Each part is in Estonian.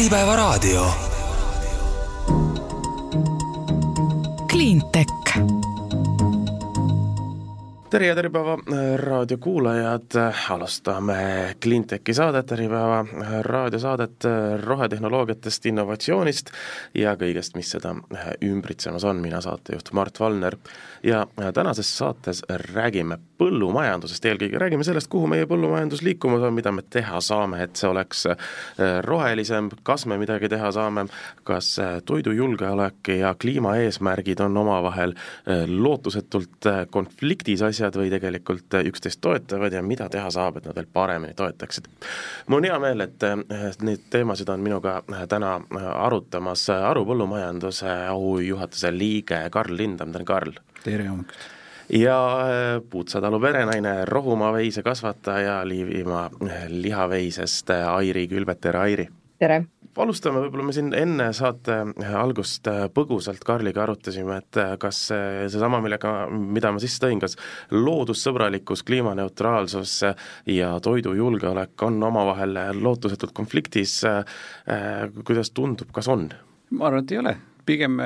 Äripäevaraadio. Cleantech tere ja Äripäeva äh, raadiokuulajad, alustame Cleantechi saadet, Äripäeva äh, raadiosaadet äh, rohetehnoloogiatest, innovatsioonist ja kõigest, mis seda ümbritsemas on, mina saatejuht Mart Valner. ja tänases saates räägime põllumajandusest, eelkõige räägime sellest, kuhu meie põllumajandus liikumas on, mida me teha saame, et see oleks rohelisem, kas me midagi teha saame, kas toidujulgeolek ja kliimaeesmärgid on omavahel lootusetult konfliktis asjad, või tegelikult äh, üksteist toetavad ja mida teha saab, et nad veel paremini toetaksid. mul on hea meel, et äh, neid teemasid on minuga äh, täna arutamas Aru põllumajanduse aujuhatuse liige Karl Lindam, tere Karl! tere hommikust! Ja Puutsatalu perenaine, Rohumaa veisekasvataja Liivimaa lihaveisest Airi Külvet, tere Airi! tere! alustame, võib-olla me siin enne saate algust põgusalt Karliga arutasime, et kas seesama, millega, mida ma sisse tõin, kas loodussõbralikkus, kliimaneutraalsus ja toidujulgeolek on omavahel lootusetult konfliktis, kuidas tundub, kas on? ma arvan, et ei ole, pigem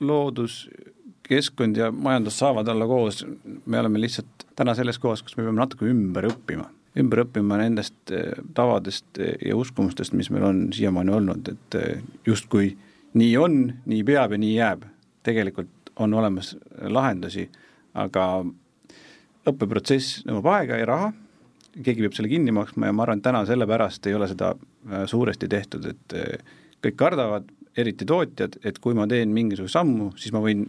loodus, keskkond ja majandus saavad olla koos, me oleme lihtsalt täna selles kohas, kus me peame natuke ümber õppima. Ümber õppima nendest eh, tavadest eh, ja uskumustest, mis meil on siiamaani olnud, et eh, justkui nii on, nii peab ja nii jääb. tegelikult on olemas lahendusi, aga õppeprotsess nõuab aega ja raha, keegi peab selle kinni maksma ja ma arvan, täna sellepärast ei ole seda suuresti tehtud, et kõik kardavad, eriti tootjad, et kui ma teen mingisuguse sammu, siis ma võin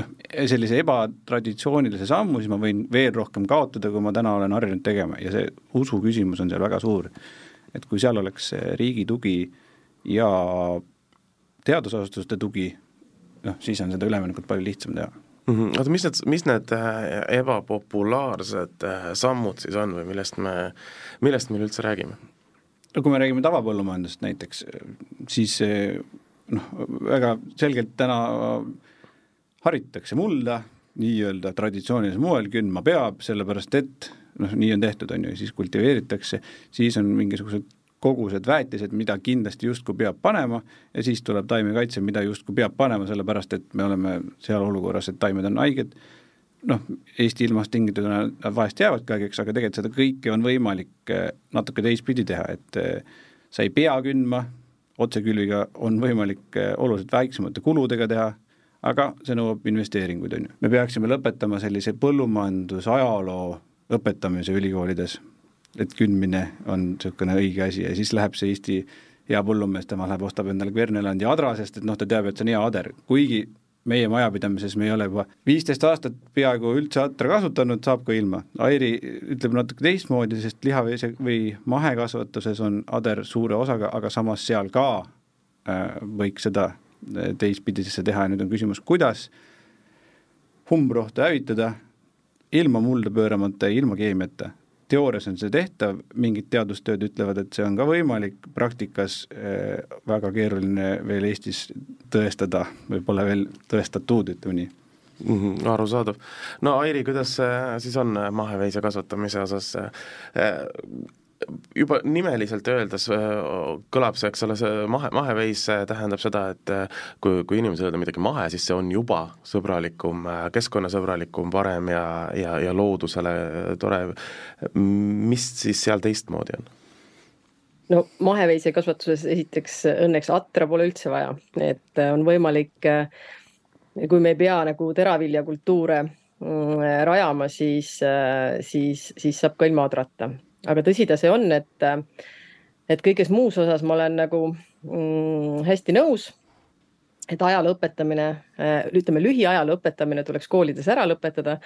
noh, sellise ebatraditsioonilise sammu, siis ma võin veel rohkem kaotada, kui ma täna olen harjunud tegema ja see usu küsimus on seal väga suur. et kui seal oleks riigi tugi ja teadusasutuste tugi, noh, siis on seda üleminekut palju lihtsam teha mm. -hmm. oota, mis need, mis need äh, ebapopulaarsed äh, sammud siis on või millest me, millest me üldse räägime? no kui me räägime tavapõllumajandusest näiteks, siis noh, väga selgelt täna haritakse mulda nii-öelda traditsioonilisel moel, kündma peab, sellepärast et noh, nii on tehtud, on ju, siis kultiveeritakse, siis on mingisugused kogused väetised, mida kindlasti justkui peab panema ja siis tuleb taimekaitse, mida justkui peab panema, sellepärast et me oleme seal olukorras, et taimed on haiged, noh, Eesti ilmast tingituna nad vahest jäävadki haigeks, aga tegelikult seda kõike on võimalik eh, natuke teistpidi teha, et eh, sa ei pea kündma, otsekülviga on võimalik eh, oluliselt väiksemate kuludega teha, aga see nõuab investeeringuid, on ju. me peaksime lõpetama sellise põllumajandusajaloo õpetamise ülikoolides, et kündmine on niisugune õige asi ja siis läheb see Eesti hea põllumees, tema läheb, ostab endale Kvernelandi adra, sest et noh, ta teab, et see on hea ader, kuigi meie majapidamises me ei ole juba viisteist aastat peaaegu üldse atra kasutanud, saab ka ilma. Airi ütleb natuke teistmoodi, sest lihaveise või mahekasvatuses on ader suure osaga, aga samas seal ka äh, võiks seda teistpidisesse teha ja nüüd on küsimus, kuidas umbrohtu hävitada ilma mulda pööramata ja ilma keemiata. teoorias on see tehtav, mingid teadustööd ütlevad, et see on ka võimalik, praktikas äh, väga keeruline veel Eestis tõestada või pole veel tõestatud, ütleme nii mm. -hmm, arusaadav. no Airi, kuidas siis on maheveise kasvatamise osas äh, juba nimeliselt öeldes äh, kõlab see, eks ole, see mahe, maheveis tähendab seda, et äh, kui, kui inimesele öelda midagi mahe, siis see on juba sõbralikum, äh, keskkonnasõbralikum, parem ja, ja, ja loodusele tore. mis siis seal teistmoodi on? no maheveisekasvatuses esiteks õnneks atra pole üldse vaja, et on võimalik, kui me ei pea nagu teraviljakultuure mm, rajama, siis, siis, siis saab ka ilma adrata aga tõsi ta see on, et, et kõiges muus osas ma olen nagu mm, hästi nõus. et ajaloo õpetamine, ütleme lühiajaloo õpetamine tuleks koolides ära lõpetada,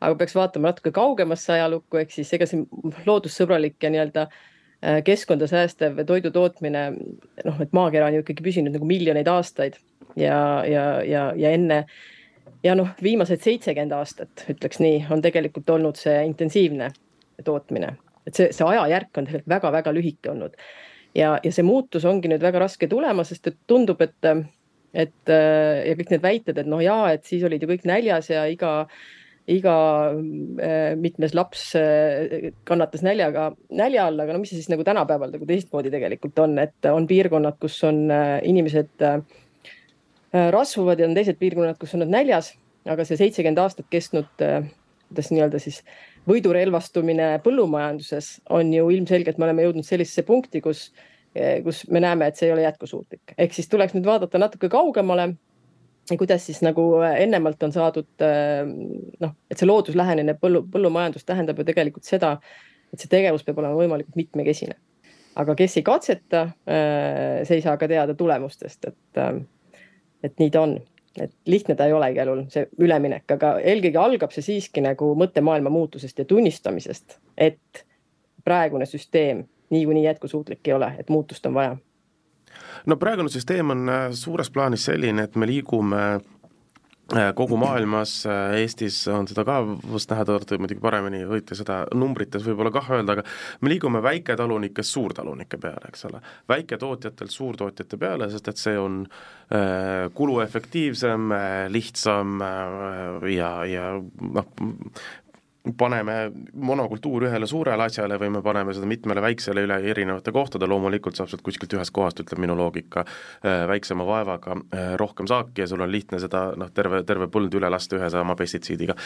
aga peaks vaatama natuke kaugemasse ajalukku, ehk siis ega see loodussõbralik ja nii-öelda äh, keskkonda säästev toidu tootmine, noh, et maakera on ju ikkagi püsinud nagu miljoneid aastaid ja, ja, ja, ja enne ja noh, viimased seitsekümmend aastat, ütleks nii, on tegelikult olnud see intensiivne tootmine et see, see ajajärk on tegelikult väga-väga lühike olnud. ja, ja see muutus ongi nüüd väga raske tulema, sest et tundub, et, et ja kõik need väited, et noh, jaa, et siis olid ju kõik näljas ja iga iga mitmes laps kannatas näljaga, nälja all, aga no mis see siis nagu tänapäeval nagu teistmoodi tegelikult on, et on piirkonnad, kus on inimesed rasvuvad ja on teised piirkonnad, kus on nad näljas, aga see seitsekümmend aastat kestnud, kuidas nii-öelda siis võidurelvastumine põllumajanduses on ju ilmselgelt, me oleme jõudnud sellisesse punkti, kus kus me näeme, et see ei ole jätkusuutlik. ehk siis tuleks nüüd vaadata natuke kaugemale, kuidas siis nagu eh, ennemalt on saadud eh, noh, et see looduslähenine põllu, põllumajandus tähendab ju tegelikult seda, et see tegevus peab olema võimalikult mitmekesine. aga kes ei katseta, see ei saa ka teada tulemustest, et, et nii ta on et lihtne ta ei ole igal juhul, see üleminek, aga eelkõige algab see siiski nagu mõttemaailma muutusest ja tunnistamisest, et praegune süsteem niikuinii jätkusuutlik ei ole, et muutust on vaja. no praegune süsteem on äh, suures plaanis selline, et me liigume kogu maailmas, äh, Eestis on seda ka vast näha, te olete muidugi paremini, võite seda numbrites võib-olla kah öelda, aga me liigume väiketalunikest suurtalunike peale, eks ole. väiketootjatelt suurtootjate peale, sest et see on äh, kuluefektiivsem äh,, lihtsam äh, ja, ja noh, paneme monokultuur ühele suurele asjale või me paneme seda mitmele väiksele üle erinevate kohtade, loomulikult saab sealt kuskilt ühest kohast, ütleb minu loogika, äh, väiksema vaevaga äh, rohkem saaki ja sul on lihtne seda noh, terve, terve põld üle lasta ühe sama pestitsiidiga,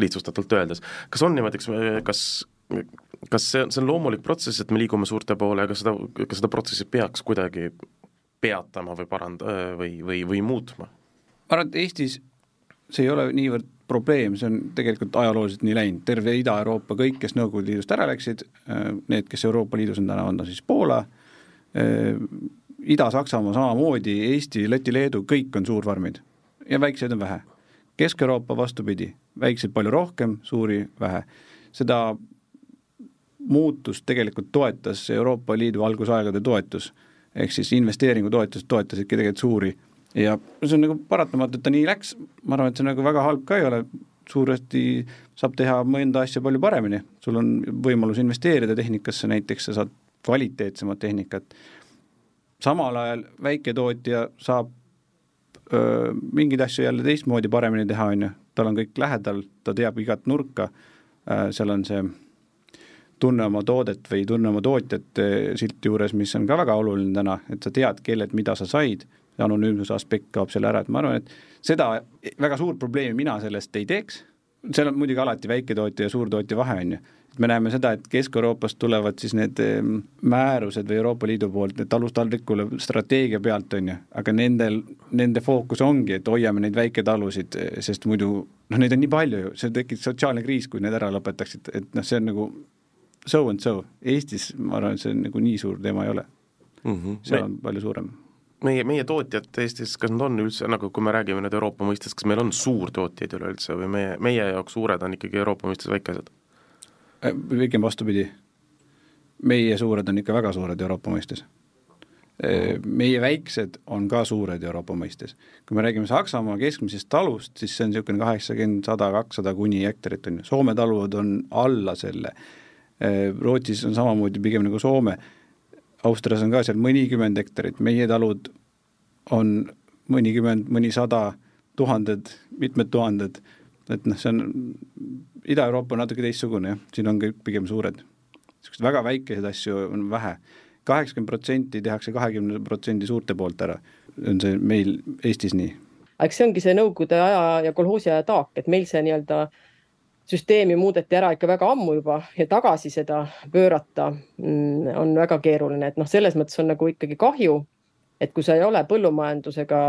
lihtsustatult öeldes. kas on niimoodi, kas kas see, see on loomulik protsess, et me liigume suurte poole, kas seda, kas seda protsessi peaks kuidagi peatama või paranda- või, või, või muutma? ma arvan, et Eestis see ei ole niivõrd probleem, see on tegelikult ajalooliselt nii läinud, terve Ida-Euroopa, kõik, kes Nõukogude Liidust ära läksid, äh, need, kes Euroopa Liidus on täna, on ta siis Poola, äh, Ida-Saksamaa samamoodi, Eesti, Läti, Leedu, kõik on suurfarmid ja väikseid on vähe. Kesk-Euroopa vastupidi, väikseid palju rohkem, suuri vähe. seda muutust tegelikult toetas Euroopa Liidu algusaegade toetus, ehk siis investeeringutoetused toetasidki tegelikult suuri ja see on nagu paratamatu, et ta nii läks, ma arvan, et see nagu väga halb ka ei ole, suuresti saab teha mõnda asja palju paremini, sul on võimalus investeerida tehnikasse näiteks, sa saad kvaliteetsemat tehnikat, samal ajal väiketootja saab öö, mingeid asju jälle teistmoodi paremini teha, on ju, tal on kõik lähedal, ta teab igat nurka, seal on see tunne oma toodet või tunne oma tootjat silti juures, mis on ka väga oluline täna, et sa tead, kellelt mida sa said see anonüümsuse aspekt kaob selle ära, et ma arvan, et seda väga suurt probleemi mina sellest ei teeks, seal on muidugi alati väiketootja ja suurtootja vahe, on ju. et me näeme seda, et Kesk-Euroopast tulevad siis need ehm, määrused või Euroopa Liidu poolt, need talust-taldrikule strateegia pealt, on ju, aga nendel, nende fookus ongi, et hoiame neid väiketalusid, sest muidu noh, neid on nii palju ju, see tekiks sotsiaalne kriis, kui need ära lõpetaksid, et noh, see on nagu so and so, Eestis ma arvan, see on nagu nii suur teema ei ole mm. -hmm. seal on palju suurem meie, meie tootjad Eestis, kas nad on üldse nagu, kui me räägime nüüd Euroopa mõistes, kas meil on suurtootjaid üleüldse või meie, meie jaoks suured on ikkagi Euroopa mõistes väikesed? Äh, pigem vastupidi, meie suured on ikka väga suured Euroopa mõistes. Äh, meie väiksed on ka suured Euroopa mõistes. kui me räägime Saksamaa keskmisest talust, siis see on niisugune kaheksakümmend, sada, kakssada kuni hektarit on ju, Soome talud on alla selle. Äh, Rootsis on samamoodi pigem nagu Soome Austrias on ka seal mõnikümmend hektarit, meie talud on mõnikümmend, mõnisada, tuhanded, mitmed tuhanded, et noh, see on, Ida-Euroopa on natuke teistsugune jah, siin on kõik pigem suured. niisuguseid väga väikeseid asju on vähe. kaheksakümmend protsenti tehakse kahekümne protsendi suurte poolt ära, on see meil Eestis nii. eks see ongi see Nõukogude aja ja kolhoosi aja taak, et meil see nii-öelda äh, süsteemi muudeti ära ikka väga ammu juba ja tagasi seda pöörata mm, on väga keeruline, et noh, selles mõttes on nagu ikkagi kahju, et kui sa ei ole põllumajandusega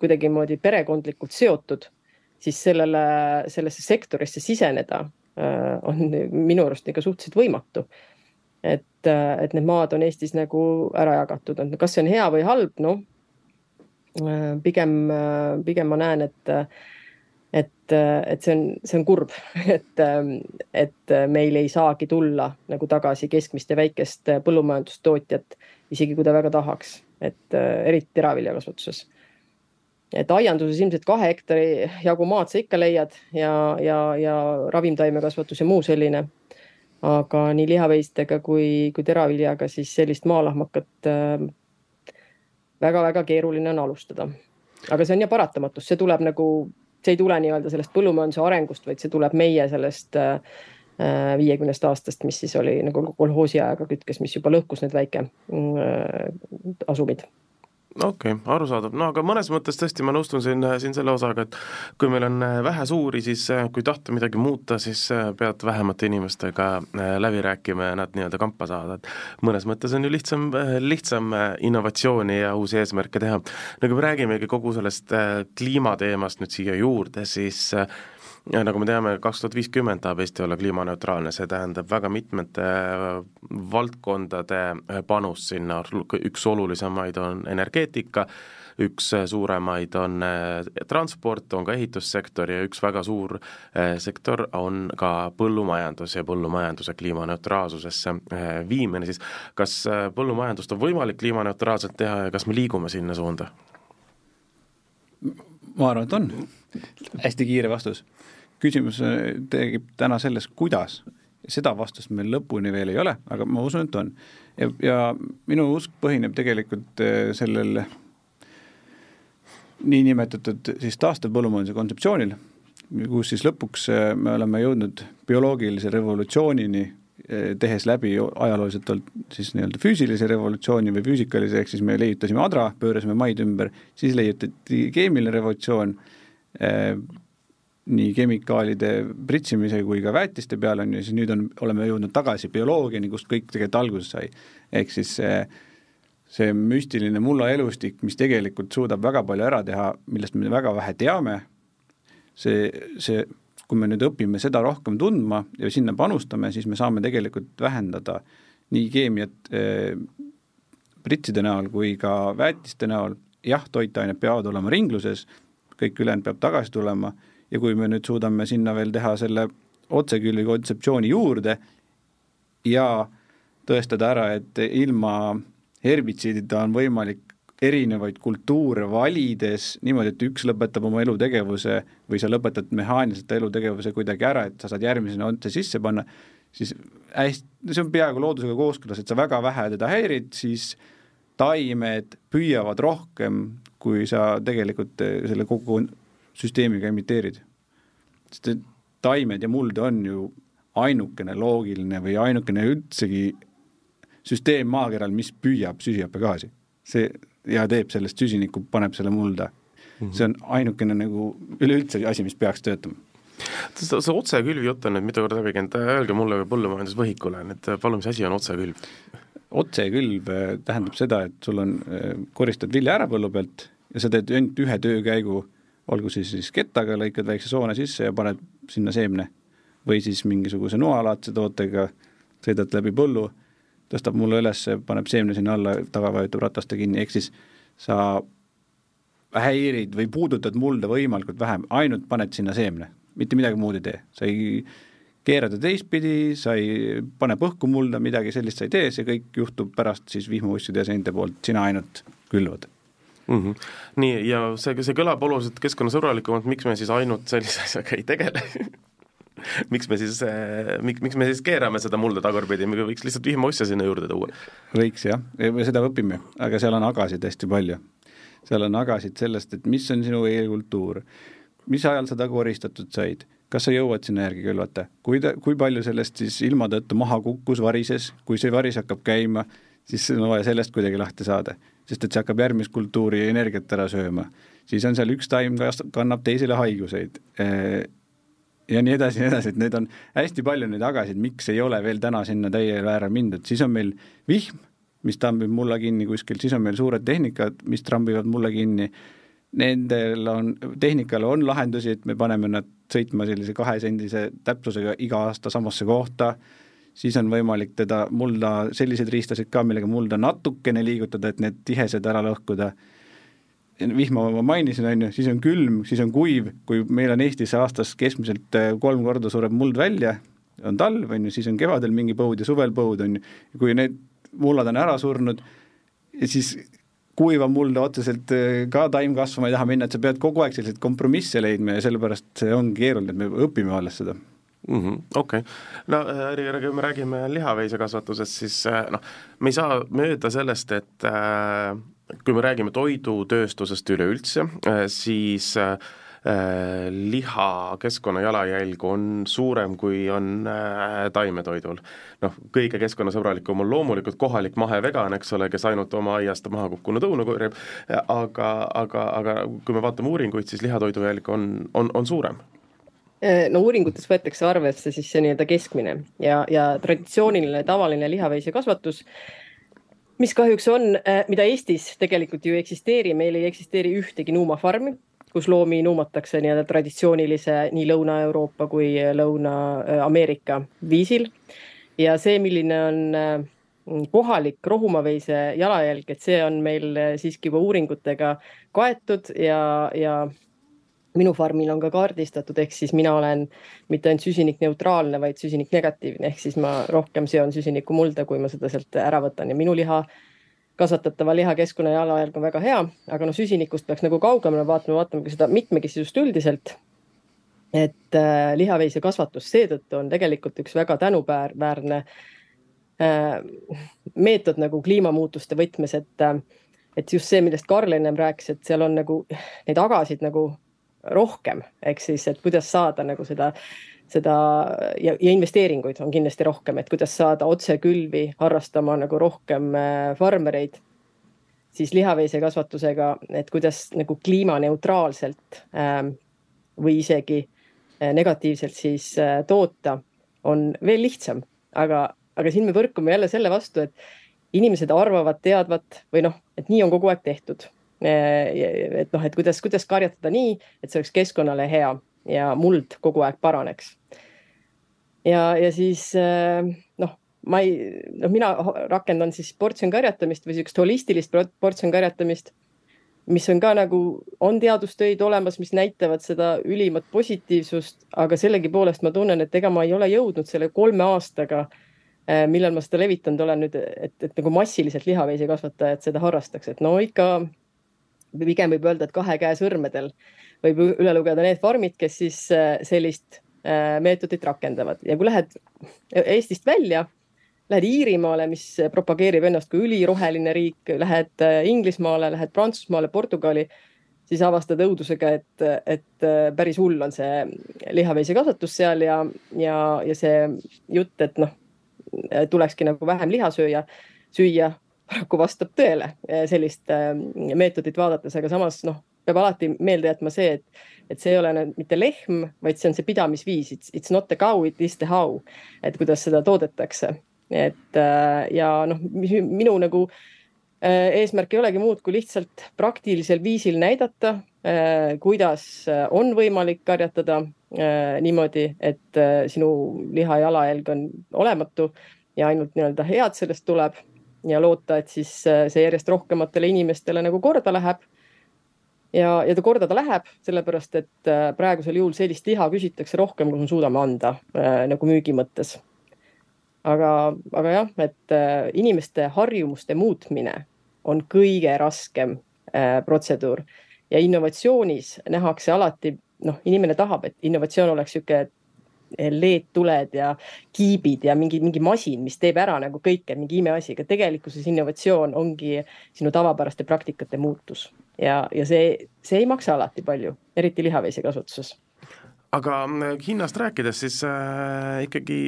kuidagimoodi perekondlikult seotud, siis sellele, sellesse sektorisse siseneda äh, on minu arust ikka suhteliselt võimatu. et, äh, et need maad on Eestis nagu ära jagatud, kas see on hea või halb, noh äh, pigem, pigem ma näen, et et, see on, see on kurb, et, et meil ei saagi tulla nagu tagasi keskmist ja väikest põllumajandustootjat, isegi kui ta väga tahaks, et eriti teraviljakasvatuses. et aianduses ilmselt kahe hektari jagu maad sa ikka leiad ja, ja, ja ravimtaimekasvatus ja muu selline. aga nii lihaveistega kui, kui teraviljaga siis sellist maalahmakat väga-väga keeruline on alustada. aga see on ja paratamatus, see tuleb nagu see ei tule nii-öelda sellest põllumajanduse arengust, vaid see tuleb meie sellest viiekümnest aastast, mis siis oli nagu kolhoosi ajaga kütkes, mis juba lõhkus need väike asumid okei okay,, arusaadav, no aga mõnes mõttes tõesti ma nõustun siin, siin selle osaga, et kui meil on äh, vähe suuri, siis äh, kui tahta midagi muuta, siis äh, pead vähemate inimestega läbi rääkima ja nad nii-öelda kampa saada, et mõnes mõttes on ju lihtsam, lihtsam innovatsiooni ja uusi eesmärke teha. no kui me räägimegi kogu sellest kliimateemast nüüd siia juurde, siis ja nagu me teame, kaks tuhat viiskümmend tahab Eesti olla kliimaneutraalne, see tähendab väga mitmete äh, valdkondade äh, panust sinna, üks olulisemaid on energeetika, üks äh, suuremaid on transport, on ka ehitussektor ja üks väga suur sektor on ka põllumajandus ja põllumajanduse kliimaneutraalsusesse viimine, siis kas põllumajandust on võimalik kliimaneutraalselt teha ja kas me liigume sinna suunda? ma arvan, et on. hästi kiire vastus küsimus tekib täna selles, kuidas. seda vastust meil lõpuni veel ei ole, aga ma usun, et on. ja, ja minu usk põhineb tegelikult äh, sellel niinimetatud siis taastev põllumajanduse kontseptsioonil, kus siis lõpuks äh, me oleme jõudnud bioloogilise revolutsioonini, tehes läbi ajalooliselt siis nii-öelda füüsilise revolutsiooni või füüsikalise, ehk siis me leiutasime adra, pöörasime maid ümber, siis leiutati keemiline revolutsioon, nii kemikaalide pritsimise kui ka väetiste peale, on ju, siis nüüd on, oleme jõudnud tagasi bioloogiani, kust kõik tegelikult alguse sai. ehk siis see, see müstiline mulla elustik, mis tegelikult suudab väga palju ära teha, millest me väga vähe teame, see, see, kui me nüüd õpime seda rohkem tundma ja sinna panustame, siis me saame tegelikult vähendada nii keemiat eh, pritside näol kui ka väetiste näol, jah, toitained peavad olema ringluses, kõik ülejäänud peab tagasi tulema ja kui me nüüd suudame sinna veel teha selle otsekülvi kontseptsiooni juurde ja tõestada ära, et ilma herbitsiidita on võimalik erinevaid kultuure valides niimoodi, et üks lõpetab oma elutegevuse või sa lõpetad mehaaniliselt elutegevuse kuidagi ära, et sa saad järgmisena otse sisse panna, siis hästi, see on peaaegu loodusega kooskõlas, et sa väga vähe teda häirid, siis taimed püüavad rohkem, kui sa tegelikult selle kogu süsteemiga imiteerid. sest et taimed ja muld on ju ainukene loogiline või ainukene üldsegi süsteem maakeral, mis püüab süsihappegaasi. see ja teeb sellest süsinikku, paneb selle mulda mm. -hmm. see on ainukene nagu üleüldse asi, mis peaks töötama see, see otsekülvi jutt on nüüd mitu korda läbi käinud, öelge mulle põllumajandusvõhikule, et palun, mis asi on otsekülv? otsekülv äh, tähendab seda, et sul on, äh, koristad vilja ära põllu pealt ja sa teed ainult ühe töökäigu olgu siis siis kettaga, lõikad väikse soone sisse ja paned sinna seemne. või siis mingisuguse noalaadse tootega sõidad läbi põllu, tõstab mulle üles, paneb seemne sinna alla, taga vajutab rataste kinni, ehk siis sa häirid või puudutad mulda võimalikult vähem, ainult paned sinna seemne, mitte midagi muud ei tee, sa ei keera ta teistpidi, sa ei pane põhku mulda, midagi sellist sa ei tee, see kõik juhtub pärast siis vihmausside ja seinte poolt, sina ainult külvad mm. -hmm. nii, ja see, see kõlab oluliselt keskkonnasõbralikumalt, miks me siis ainult sellise asjaga ei tegele miks me siis äh,, miks, miks me siis keerame seda mulda tagurpidi, me võiks lihtsalt vihmausse sinna juurde tuua. võiks jah, me seda õpime, aga seal on agasid hästi palju. seal on agasid sellest, et mis on sinu eelkultuur, mis ajal seda koristatud said, kas sa jõuad sinna järgi külvata, kui ta, kui palju sellest siis ilma tõttu maha kukkus, varises, kui see varis hakkab käima, siis on vaja sellest kuidagi lahti saada sest et see hakkab järgmist kultuuri energiat ära sööma. siis on seal üks taim, kannab teisele haiguseid ja nii edasi ja nii edasi, et need on hästi palju neid agasid, miks ei ole veel täna sinna täiel määral mindud, siis on meil vihm, mis tambib mulla kinni kuskil, siis on meil suured tehnikad, mis trambivad mulla kinni, nendel on, tehnikal on lahendusi, et me paneme nad sõitma sellise kahesendise täpsusega iga aasta samasse kohta, siis on võimalik teda mulda, selliseid riistasid ka, millega mulda natukene liigutada, et need tihesed ära lõhkuda. vihma ma mainisin, on ju, siis on külm, siis on kuiv, kui meil on Eestis aastas keskmiselt äh, kolm korda sureb muld välja, on talv, on ju, siis on kevadel mingi põud ja suvel põud, on ju, kui need mullad on ära surnud, siis kuiva mulda otseselt äh, ka taim kasvama ei taha minna, et sa pead kogu aeg selliseid kompromisse leidma ja sellepärast see ongi keeruline, et me õpime alles seda mm -hmm,. okei okay., no äh, kui me räägime lihaveisekasvatusest, siis äh, noh, me ei saa mööda sellest, et äh, kui me räägime toidutööstusest üleüldse, siis liha keskkonna jalajälg on suurem, kui on taimetoidul. noh, kõige keskkonnasõbralikum on loomulikult kohalik mahevegan, eks ole, kes ainult oma aiast maha kukkunud õunu korjab, aga, aga, aga kui me vaatame uuringuid, siis lihatoidu jälg on, on, on suurem no uuringutes võetakse arvesse siis see nii-öelda keskmine ja, ja traditsiooniline tavaline lihaveise kasvatus mis kahjuks on, äh, mida Eestis tegelikult ju ei eksisteeri, meil ei eksisteeri ühtegi nuumafarmi, kus loomi nuumatakse nii-öelda traditsioonilise nii Lõuna-Euroopa kui Lõuna-Ameerika viisil. ja see, milline on äh, kohalik rohumaveise jalajälg, et see on meil äh, siiski juba uuringutega kaetud ja, ja minu farmil on ka kaardistatud, ehk siis mina olen mitte ainult süsinikneutraalne, vaid süsiniknegatiivne, ehk siis ma rohkem seon süsinikku mulda, kui ma seda sealt ära võtan ja minu liha, kasvatatava liha keskkonna jalajälg on väga hea, aga noh, süsinikust peaks nagu kaugemale vaatama, vaatama ka seda mitmekesisust üldiselt. et äh, lihaveise kasvatus seetõttu on tegelikult üks väga tänuväärne äh, meetod nagu kliimamuutuste võtmes, et äh, et just see, millest Karl ennem rääkis, et seal on nagu neid agasid nagu rohkem, ehk siis, et kuidas saada nagu seda, seda ja, ja investeeringuid on kindlasti rohkem, et kuidas saada otsekülvi harrastama nagu rohkem äh, farmereid, siis lihaveisekasvatusega, et kuidas nagu kliimaneutraalselt ähm, või isegi äh, negatiivselt siis äh, toota, on veel lihtsam, aga, aga siin me põrkume jälle selle vastu, et inimesed arvavad teadvat või noh, et nii on kogu aeg tehtud et noh, et kuidas, kuidas karjatada nii, et see oleks keskkonnale hea ja muld kogu aeg paraneks. ja, ja siis noh, ma ei, noh, mina rakendan siis portsjonkarjatamist või sihukest holistilist portsjonkarjatamist, mis on ka nagu, on teadustöid olemas, mis näitavad seda ülimat positiivsust, aga sellegipoolest ma tunnen, et ega ma ei ole jõudnud selle kolme aastaga millal ma seda levitanud olen nüüd, et, et nagu massiliselt lihaveisekasvatajad seda harrastaks, et no ikka pigem võib öelda, et kahe käe sõrmedel võib üle lugeda need farmid, kes siis äh, sellist äh, meetodit rakendavad. Ja kui lähed Eestist välja, lähed Iirimaale, mis propageerib ennast kui üliroheline riik, lähed äh, Inglismaale, lähed Prantsusmaale, Portugali, siis avastad õudusega, et, et päris hull on see lihaveisekasvatus seal ja, ja, ja see jutt, et noh, tulekski nagu vähem lihasööja, süüa paraku vastab tõele eh, sellist eh, meetodit vaadates, aga samas noh, peab alati meelde jätma see, et, et see ei ole mitte lehm, vaid see on see pidamisviis, it's, it's not the cow, it is the how, et kuidas seda toodetakse. et eh, ja noh, minu nagu eesmärk ei olegi muud, kui lihtsalt praktilisel viisil näidata, kuidas on võimalik karjatada niimoodi, et sinu liha jalajälg on olematu ja ainult nii-öelda head sellest tuleb ja loota, et siis äh, see järjest rohkematele inimestele nagu korda läheb. ja, ja ta korda ta läheb, sellepärast et äh, praegusel juhul sellist liha küsitakse rohkem, kui me suudame anda äh, nagu müügi mõttes. aga, aga jah, et inimeste harjumuste muutmine on kõige raskem protseduur ja innovatsioonis nähakse alati, noh, inimene tahab, et innovatsioon oleks niisugune LED-tuled ja kiibid ja mingi, mingi masin, mis teeb ära nagu kõike, mingi imeasi, aga tegelikkuses innovatsioon ongi sinu tavapäraste praktikate muutus. Ja, ja see, see ei maksa alati palju, eriti lihaveisekasvatuses aga äh, hinnast rääkides, siis äh, ikkagi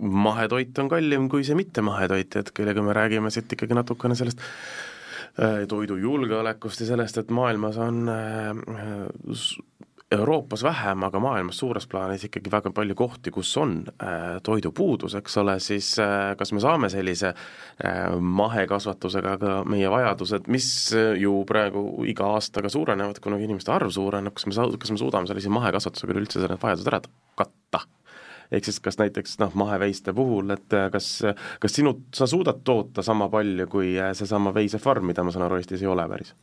mahetoit on kallim kui see mittemahetoit, et kellega me räägime siit ikkagi natukene sellest äh, toidujulgeolekust ja sellest, et maailmas on äh, Euroopas vähem, aga maailmas suures plaanis ikkagi väga palju kohti, kus on äh, toidupuudus, eks ole, siis äh, kas me saame sellise äh, mahekasvatusega ka meie vajadused, mis ju praegu iga aastaga suurenevad, kuna inimeste arv suureneb, kas me saa-, kas me suudame sellise mahekasvatusega üleüldse need vajadused ära katta? ehk siis kas näiteks noh, maheveiste puhul, et kas, kas sinu, sa suudad toota sama palju kui seesama veisefarm, mida ma saan aru, Eestis ei ole päris?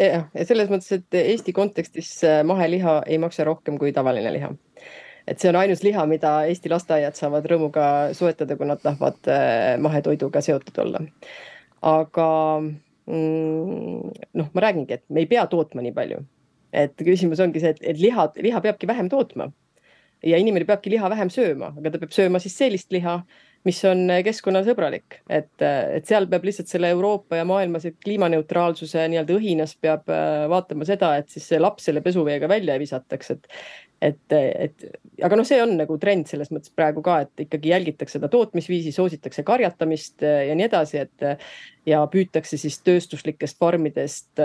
Jah, ja selles mõttes, et Eesti kontekstis äh, maheliha ei maksa rohkem kui tavaline liha. et see on ainus liha, mida Eesti lasteaiad saavad rõõmuga soetada, kui nad tahavad äh, mahetoiduga seotud olla. aga mm, noh, ma räägingi, et me ei pea tootma nii palju. et küsimus ongi see, et, et liha, liha peabki vähem tootma ja inimene peabki liha vähem sööma, aga ta peab sööma siis sellist liha, mis on keskkonnasõbralik, et, et seal peab lihtsalt selle Euroopa ja maailma see kliimaneutraalsuse nii-öelda õhinas peab vaatama seda, et siis see laps selle pesuveega välja ei visataks, et et, et aga noh, see on nagu trend selles mõttes praegu ka, et ikkagi jälgitakse seda tootmisviisi, soositakse karjatamist ja nii edasi, et ja püütakse siis tööstuslikest farmidest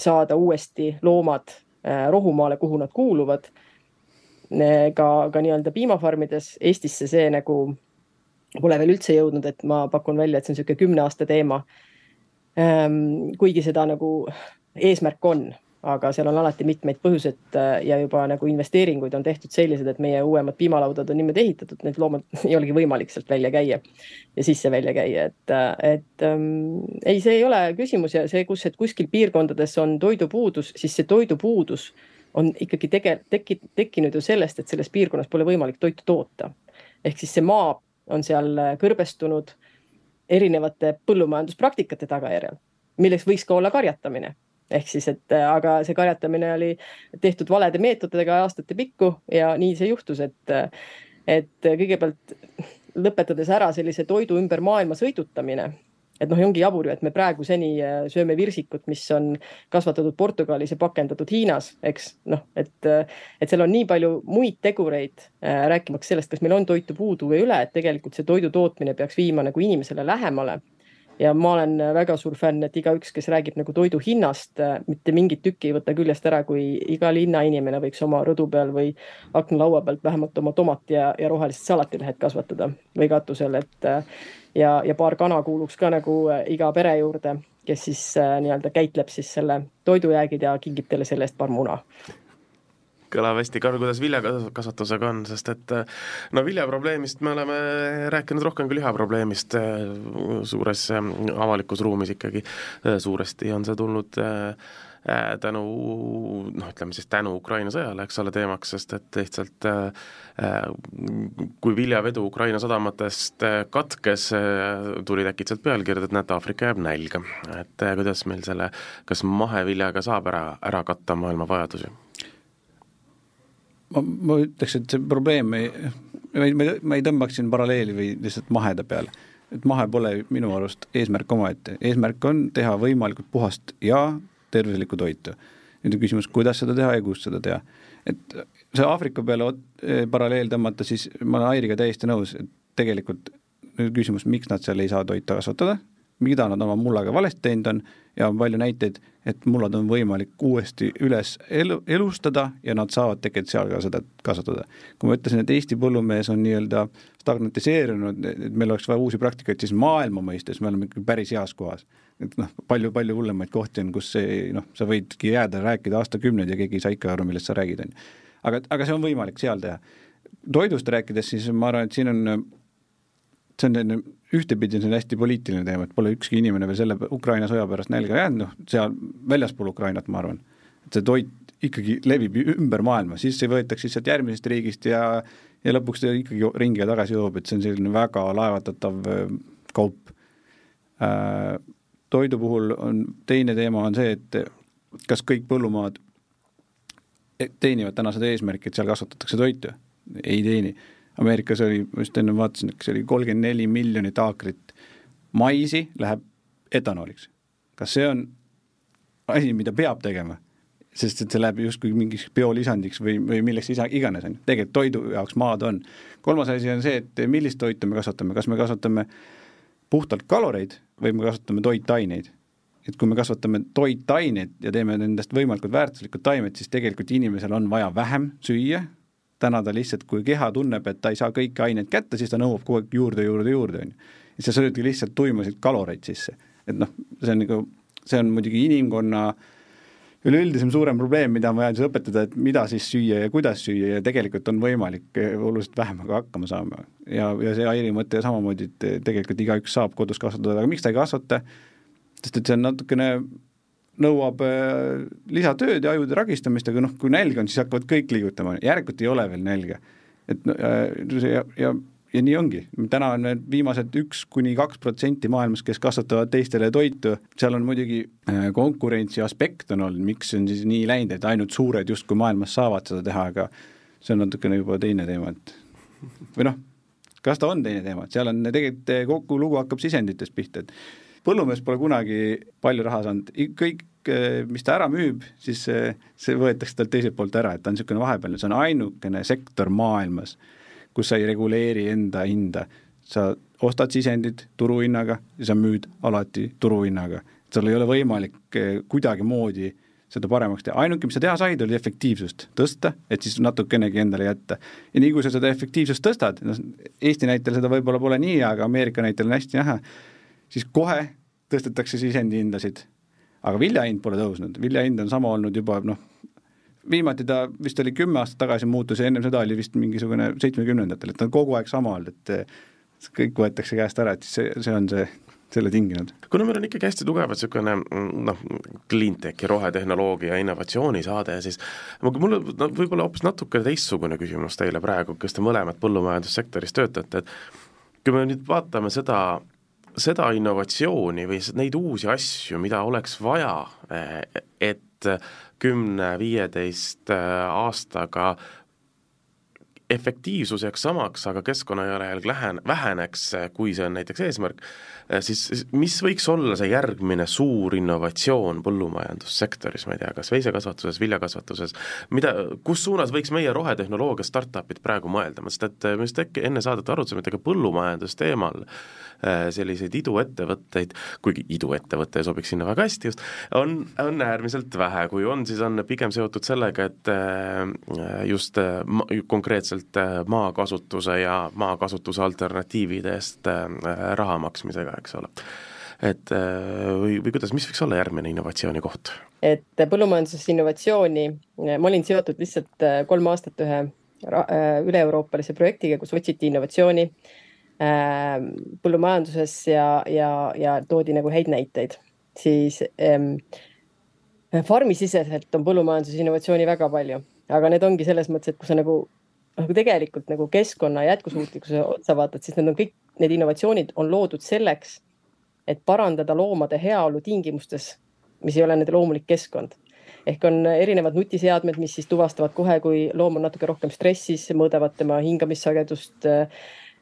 saada uuesti loomad rohumaale, kuhu nad kuuluvad ka, ka nii-öelda piimafarmides. Eestisse see nagu pole veel üldse jõudnud, et ma pakun välja, et see on niisugune kümne aasta teema. Ehm, kuigi seda nagu eesmärk on, aga seal on alati mitmeid põhjuseid äh, ja juba nagu investeeringuid on tehtud sellised, et meie uuemad piimalaudad on niimoodi ehitatud, need loomad ei olegi võimalik sealt välja käia ja sisse välja käia, et, äh, et ähm, ei, see ei ole küsimus ja see, kus, et kuskil piirkondades on toidupuudus, siis see toidupuudus on ikkagi tege-, teki-, tekkinud ju sellest, et selles piirkonnas pole võimalik toitu toota. ehk siis see maa on seal kõrbestunud erinevate põllumajanduspraktikate tagajärjel, milleks võiks ka olla karjatamine. Ehk siis, et aga see karjatamine oli tehtud valede meetoditega aastate pikku ja nii see juhtus, et, et kõigepealt lõpetades ära sellise toidu ümber maailma sõidutamine et noh, ongi jabur ju, et me praegu seni äh, sööme virsikut, mis on kasvatatud Portugalis ja pakendatud Hiinas, eks noh, et, äh, et seal on nii palju muid tegureid äh,, rääkimaks sellest, kas meil on toitu puudu või üle, et tegelikult see toidu tootmine peaks viima nagu inimesele lähemale. Ja ma olen väga suur fänn, et igaüks, kes räägib nagu toidu hinnast, äh, mitte mingit tükki ei võta küljest ära, kui iga linnainimene võiks oma rõdu peal või aknalaua pealt vähemalt oma tomati ja, ja rohelised salatilehed kasvatada või katusel, et äh, ja, ja paar kana kuuluks ka nagu äh, iga pere juurde, kes siis nii-öelda käitleb siis selle toidujäägid ja kingib teile selle eest paar muna. Kõlab hästi, Karl, kuidas viljakasvatusega on, sest et no viljaprobleemist me oleme rääkinud rohkem kui lihaprobleemist suures avalikus ruumis ikkagi, suuresti on see tulnud tänu noh, ütleme siis tänu Ukraina sõjale, eks ole, teemaks, sest et lihtsalt kui viljavedu Ukraina sadamatest katkes, tulid äkitselt pealkirjad, et näete, Aafrika jääb nälga. et kuidas meil selle, kas maheviljaga saab ära, ära katta maailma vajadusi? ma, ma ütleks, et see probleem ei, ma ei, ma ei tõmbaks siin paralleeli või lihtsalt maheda peale. et mahe pole minu arust eesmärk omaette, eesmärk on teha võimalikult puhast ja tervislikku toitu. nüüd on küsimus, kuidas seda teha ja kus seda teha. et see Aafrika peale eh, paralleel tõmmata, siis ma olen Airiga täiesti nõus, et tegelikult nüüd küsimus, miks nad seal ei saa toitu kasvatada, mida nad oma mullaga valesti teinud on ja on palju näiteid, et mullad on võimalik uuesti üles elu, elustada ja nad saavad tegelikult seal ka seda kasvatada. kui ma ütlesin, et Eesti põllumees on nii-öelda stagnatiseerunud, et meil oleks vaja uusi praktikaid, siis maailma mõistes me oleme ikka päris heas kohas. et noh, palju-palju hullemaid kohti on, kus see noh, sa võidki jääda, rääkida aastakümneid ja keegi ei saa ikka aru, millest sa räägid, on ju. aga, aga see on võimalik seal teha. toidust rääkides, siis ma arvan, et siin on see on selline, ühtepidi on see hästi poliitiline teema, et pole ükski inimene veel selle Ukraina sõja pärast nälga jäänud, noh, seal väljaspool Ukrainat, ma arvan, et see toit ikkagi levib ümber maailma, siis see võetakse lihtsalt järgmisest riigist ja ja lõpuks ta ikkagi ringi ja tagasi jõuab, et see on selline väga laevatatav kaup. Äh, toidu puhul on, teine teema on see, et kas kõik põllumaad teenivad täna seda eesmärki, et seal kasvatatakse toitu? ei teeni Ameerikas oli, ma just enne vaatasin, kas oli kolmkümmend neli miljonit aakrit maisi läheb etanooliks. kas see on asi, mida peab tegema? sest et see läheb justkui mingiks biolisandiks või, või milleks isa, iganes, on ju, tegelikult toidu jaoks maad on. kolmas asi on see, et millist toitu me kasvatame, kas me kasvatame puhtalt kaloreid või me kasvatame toitaineid. et kui me kasvatame toitaineid ja teeme nendest võimalikult väärtuslikud taimed, siis tegelikult inimesel on vaja vähem süüa, täna ta lihtsalt, kui keha tunneb, et ta ei saa kõiki aineid kätte, siis ta nõuab kogu aeg juurde, juurde, juurde, on ju. ja sa söödki lihtsalt tuimasid kaloreid sisse. et noh, see on nagu, see on muidugi inimkonna üleüldisem suurem probleem, mida on vaja siis õpetada, et mida siis süüa ja kuidas süüa ja tegelikult on võimalik oluliselt vähemaga hakkama saama. ja, ja see Airi mõte samamoodi, et tegelikult igaüks saab kodus kasvatada, aga miks ta ei kasvata, sest et see on natukene nõuab äh, lisatööd ja ajude ragistamist, aga noh, kui nälg on, siis hakkavad kõik liigutama, järelikult ei ole veel nälga. et äh, ja, ja, ja nii ongi, täna on need viimased üks kuni kaks protsenti maailmas, kes kasvatavad teistele toitu, seal on muidugi äh, konkurentsi aspekt on olnud, miks on siis nii läinud, et ainult suured justkui maailmas saavad seda teha, aga see on natukene juba teine teema, et või noh, kas ta on teine teema, et seal on tegelikult kogu lugu hakkab sisenditest pihta, et põllumees pole kunagi palju raha saanud, kõik, mis ta ära müüb, siis see, see võetakse talt teiselt poolt ära, et ta on niisugune vahepealne, see on ainukene sektor maailmas, kus sa ei reguleeri enda hinda. sa ostad sisendid turuhinnaga ja sa müüd alati turuhinnaga. sul ei ole võimalik kuidagimoodi seda paremaks teha, ainuke, mis sa teha said, oli efektiivsust tõsta, et siis natukenegi endale jätta. ja nii kui sa seda efektiivsust tõstad, noh Eesti näitel seda võib-olla pole nii, aga Ameerika näitel on hästi näha, siis kohe tõstetakse sisendi hindasid. aga vilja hind pole tõusnud, vilja hind on sama olnud juba noh, viimati ta vist oli kümme aastat tagasi muutus ja ennem seda oli vist mingisugune seitsmekümnendatel, et ta on kogu aeg sama olnud, et kõik võetakse käest ära, et see, see on see selle tinginud. kuna meil on ikkagi hästi tugevalt niisugune noh, cleantechi, rohetehnoloogia, innovatsioonisaade, siis mul on no, võib-olla hoopis natuke teistsugune küsimus teile praegu, kes te mõlemad põllumajandussektoris töötate, et kui me nüüd vaatame seda seda innovatsiooni või neid uusi asju, mida oleks vaja, et kümne-viieteist eh, aastaga efektiivsus jääks samaks, aga keskkonnajalajälg lähen-, väheneks, kui see on näiteks eesmärk, siis mis võiks olla see järgmine suur innovatsioon põllumajandussektoris, ma ei tea, kas veisekasvatuses, viljakasvatuses, mida, kus suunas võiks meie rohetehnoloogia startup'id praegu mõelda, sest et me just äkki enne saadet arutasime, et ega põllumajandusteemal Äh, selliseid iduettevõtteid, kuigi iduettevõte sobiks sinna väga hästi just, on, on äärmiselt vähe, kui on, siis on pigem seotud sellega, et äh, just äh, ma, konkreetselt maakasutuse ja maakasutuse alternatiivide eest raha maksmisega, eks ole et või, või kuidas, mis võiks olla järgmine innovatsiooni koht? et põllumajanduses innovatsiooni, ma olin seotud lihtsalt kolm aastat ühe üle-euroopalise projektiga, kus otsiti innovatsiooni põllumajanduses ja, ja, ja toodi nagu häid näiteid, siis ähm, farmisiseselt on põllumajanduses innovatsiooni väga palju, aga need ongi selles mõttes, et kui sa nagu nagu tegelikult nagu keskkonna jätkusuutlikkuse otsa vaatad, siis need on kõik, need innovatsioonid on loodud selleks, et parandada loomade heaolu tingimustes, mis ei ole nende loomulik keskkond. ehk on erinevad nutiseadmed, mis siis tuvastavad kohe, kui loom on natuke rohkem stressis, mõõdavad tema hingamissagedust äh,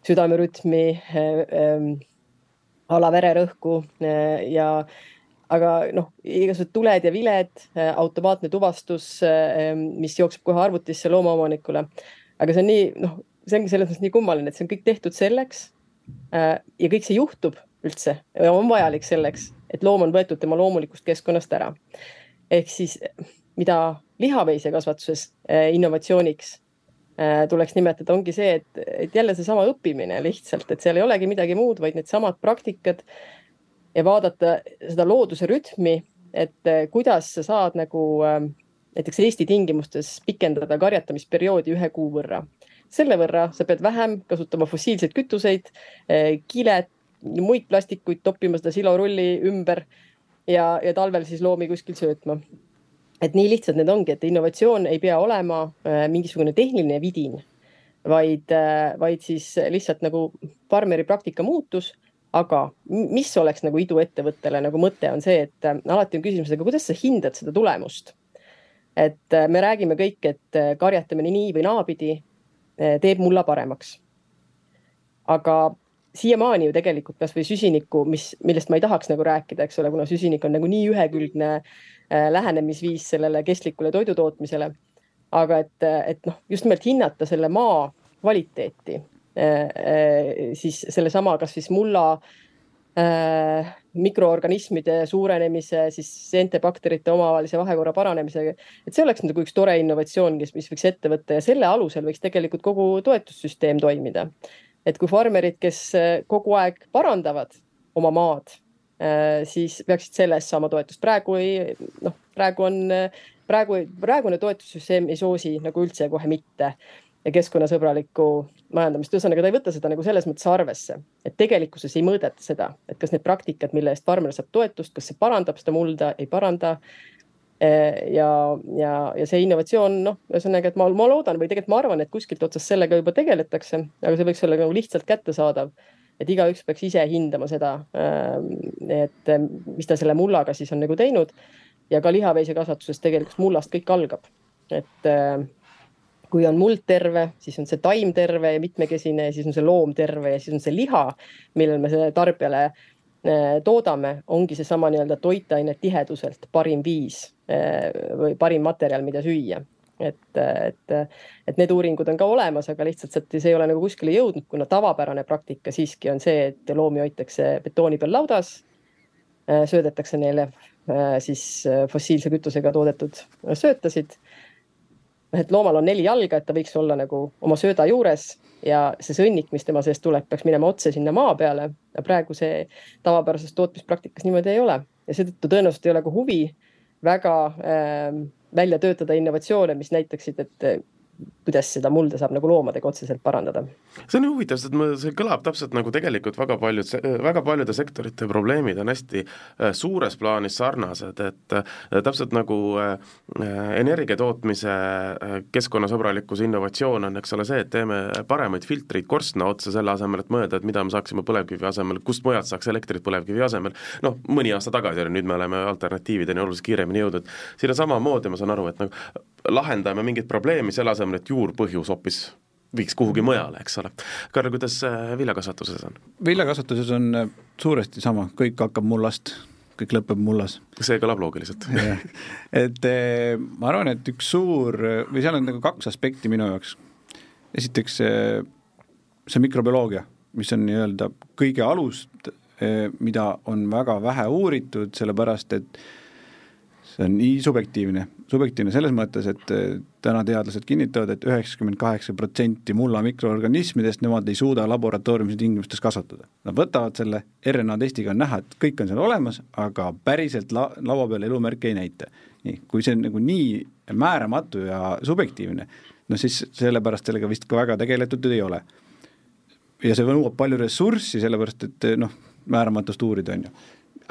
südamerütmi äh,, alavererõhku äh, ja aga noh, igasugused tuled ja viled, äh, automaatne tuvastus, äh, mis jookseb kohe arvutisse loomaomanikule. Aga see on nii, noh, see ongi selles mõttes nii kummaline, et see on kõik tehtud selleks ja kõik see juhtub üldse, on vajalik selleks, et loom on võetud tema loomulikust keskkonnast ära. ehk siis mida lihaveisekasvatuses innovatsiooniks Äh, tuleks nimetada, ongi see, et, et jälle seesama õppimine lihtsalt, et seal ei olegi midagi muud, vaid needsamad praktikad ja vaadata seda looduse rütmi, et äh, kuidas sa saad nagu äh, näiteks Eesti tingimustes pikendada karjatamisperioodi ühe kuu võrra. selle võrra sa pead vähem kasutama fossiilseid kütuseid, kilet, muid plastikuid, toppima seda silorulli ümber ja, ja talvel siis loomi kuskil söötma et nii lihtsad need ongi, et innovatsioon ei pea olema äh, mingisugune tehniline vidin, vaid, äh, vaid siis lihtsalt nagu farmeri praktika muutus. aga mis oleks nagu iduettevõttele nagu mõte on see, et alati on küsimus, aga kuidas sa hindad seda tulemust? Et me räägime kõik, et karjatamine nii või naapidi teeb mulla paremaks. aga siiamaani ju tegelikult kasvõi süsiniku, mis, millest ma ei tahaks nagu rääkida, eks ole, kuna süsinik on nagu nii ühekülgne äh, lähenemisviis sellele kestlikule toidutootmisele. aga et, et noh, just nimelt hinnata selle maa kvaliteeti, äh, äh, siis sellesama, kas siis mulla äh, mikroorganismide suurenemise, siis seente bakterite omavahelise vahekorra paranemisega. et see oleks nagu üks tore innovatsioon, kes, mis võiks ette võtta ja selle alusel võiks tegelikult kogu toetussüsteem toimida et kui farmerid, kes äh, kogu aeg parandavad oma maad, äh, siis peaksid selle eest saama toetust. praegu ei, noh, praegu on, praegu, praegune toetussüsteem ei soosi nagu üldse kohe mitte keskkonnasõbralikku majandamist, ühesõnaga ta ei võta seda nagu selles mõttes arvesse, et tegelikkuses ei mõõdeta seda, et kas need praktikad, mille eest farmer saab toetust, kas see parandab seda mulda, ei paranda Eh, ja, ja, ja see innovatsioon, noh, ühesõnaga, et ma, ma loodan või tegelikult ma arvan, et kuskilt otsast sellega juba tegeletakse, aga see võiks olla nagu lihtsalt kättesaadav. et igaüks peaks ise hindama seda, eh, et eh, mis ta selle mullaga siis on nagu teinud. ja ka lihaveisekasvatuses tegelikult mullast kõik algab, et kui on muld terve, siis on see taim terve ja mitmekesine ja siis on see loom terve ja siis on see liha, millel me selle tarbijale toodame, ongi seesama nii-öelda toitaine tiheduselt parim viis või parim materjal, mida süüa et, et, et need uuringud on ka olemas, aga lihtsalt sealt see ei ole nagu kuskile jõudnud, kuna tavapärane praktika siiski on see, et loomi hoitakse betooni peal laudas, äh, söödetakse neile äh, siis äh, fossiilse kütusega toodetud söötasid. Et loomal on neli jalga, et ta võiks olla nagu oma sööda juures ja see sõnnik, mis tema seest tuleb, peaks minema otse sinna maa peale. praegu see tavapärases tootmispraktikas niimoodi ei ole ja seetõttu tõenäoliselt ei ole ka huvi väga äh, välja töötada innovatsioone, mis näitaksid, et kuidas seda mulda saab nagu loomadega otseselt parandada. see on huvitav, sest ma, see kõlab täpselt nagu tegelikult väga paljud, väga paljude sektorite probleemid on hästi äh, suures plaanis sarnased, et äh, täpselt nagu äh, energia tootmise keskkonnasõbralikkuse innovatsioon on, eks ole, see, et teeme paremaid filtreid korstna otsa, selle asemel, et mõelda, et mida me saaksime põlevkivi asemel, kust mujalt saaks elektrit põlevkivi asemel, noh, mõni aasta tagasi oli, nüüd me oleme alternatiivideni oluliselt kiiremini jõudnud, siin on samamoodi, ma saan aru, et nagu lahendame mingit probleemi selle asemel, et juurpõhjus hoopis viiks kuhugi mujale, eks ole. Karl, kuidas äh, viljakasvatuses on? viljakasvatuses on äh, suuresti sama, kõik hakkab mullast, kõik lõpeb mullas. see kõlab loogiliselt et äh, ma arvan, et üks suur või seal on nagu kaks aspekti minu jaoks. esiteks see, see mikrobioloogia, mis on nii-öelda kõige alus, mida on väga vähe uuritud, sellepärast et see on nii subjektiivne, subjektiivne selles mõttes, et täna teadlased kinnitavad et, et üheksakümmend kaheksa protsenti mulla mikroorganismidest nemad ei suuda laboratooriumis tingimustes kasvatada. Nad võtavad selle RNA testiga on näha, et kõik on seal olemas, aga päriselt la-, laua peal elumärke ei näita. nii, kui see on nagu nii määramatu ja subjektiivne, no siis sellepärast sellega vist ka väga tegeletud ei ole. ja see nõuab palju ressurssi, sellepärast et noh, määramatust uurida, on ju